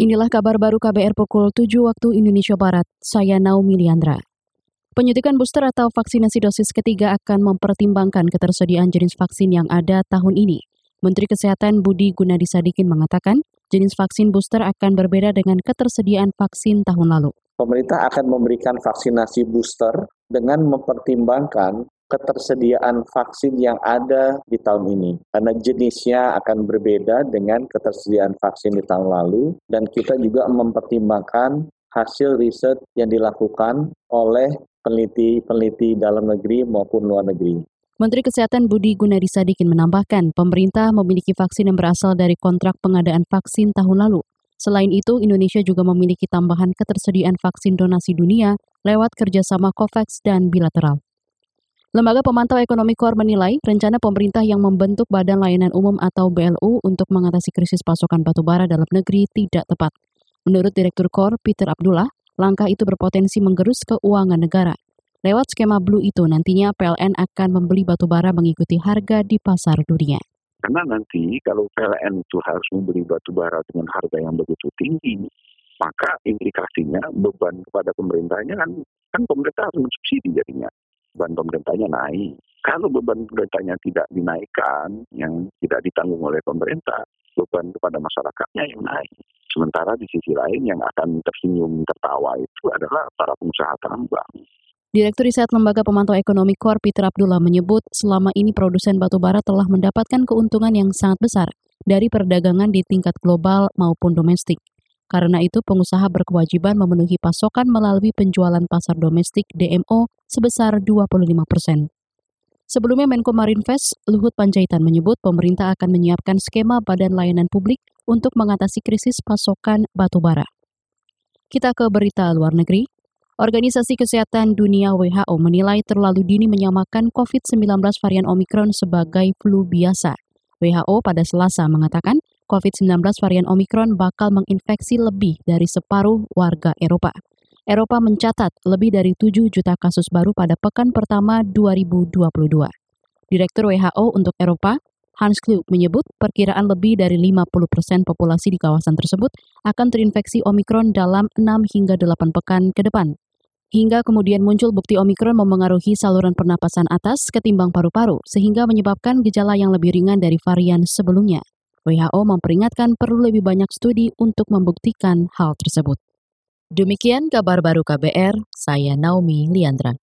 Inilah kabar baru KBR pukul 7 waktu Indonesia Barat. Saya Naomi Liandra. Penyuntikan booster atau vaksinasi dosis ketiga akan mempertimbangkan ketersediaan jenis vaksin yang ada tahun ini. Menteri Kesehatan Budi Gunadi Sadikin mengatakan, jenis vaksin booster akan berbeda dengan ketersediaan vaksin tahun lalu. Pemerintah akan memberikan vaksinasi booster dengan mempertimbangkan ketersediaan vaksin yang ada di tahun ini. Karena jenisnya akan berbeda dengan ketersediaan vaksin di tahun lalu dan kita juga mempertimbangkan hasil riset yang dilakukan oleh peneliti-peneliti dalam negeri maupun luar negeri. Menteri Kesehatan Budi Gunadi Sadikin menambahkan, pemerintah memiliki vaksin yang berasal dari kontrak pengadaan vaksin tahun lalu. Selain itu, Indonesia juga memiliki tambahan ketersediaan vaksin donasi dunia lewat kerjasama COVAX dan bilateral. Lembaga Pemantau Ekonomi KOR menilai rencana pemerintah yang membentuk Badan Layanan Umum atau BLU untuk mengatasi krisis pasokan batubara dalam negeri tidak tepat. Menurut Direktur KOR Peter Abdullah, langkah itu berpotensi menggerus keuangan negara. Lewat skema Blue itu nantinya PLN akan membeli batubara mengikuti harga di pasar dunia. Karena nanti kalau PLN itu harus membeli batubara dengan harga yang begitu tinggi, maka implikasinya beban kepada pemerintahnya kan kan pemerintah harus mensubsidi jadinya beban pemerintahnya naik. Kalau beban pemerintahnya tidak dinaikkan, yang tidak ditanggung oleh pemerintah, beban kepada masyarakatnya yang naik. Sementara di sisi lain yang akan tersenyum tertawa itu adalah para pengusaha tambang. Direktur Riset Lembaga Pemantau Ekonomi KOR Peter Abdullah menyebut selama ini produsen batubara telah mendapatkan keuntungan yang sangat besar dari perdagangan di tingkat global maupun domestik. Karena itu, pengusaha berkewajiban memenuhi pasokan melalui penjualan pasar domestik DMO sebesar 25 persen. Sebelumnya Menko Marinvest Luhut Panjaitan menyebut pemerintah akan menyiapkan skema badan layanan publik untuk mengatasi krisis pasokan batu bara. Kita ke berita luar negeri. Organisasi Kesehatan Dunia WHO menilai terlalu dini menyamakan COVID-19 varian Omikron sebagai flu biasa. WHO pada Selasa mengatakan COVID-19 varian Omikron bakal menginfeksi lebih dari separuh warga Eropa. Eropa mencatat lebih dari 7 juta kasus baru pada pekan pertama 2022. Direktur WHO untuk Eropa, Hans Klug menyebut perkiraan lebih dari 50 persen populasi di kawasan tersebut akan terinfeksi Omikron dalam 6 hingga 8 pekan ke depan. Hingga kemudian muncul bukti Omikron memengaruhi saluran pernapasan atas ketimbang paru-paru, sehingga menyebabkan gejala yang lebih ringan dari varian sebelumnya. WHO memperingatkan perlu lebih banyak studi untuk membuktikan hal tersebut. Demikian kabar baru KBR, saya Naomi Liandra.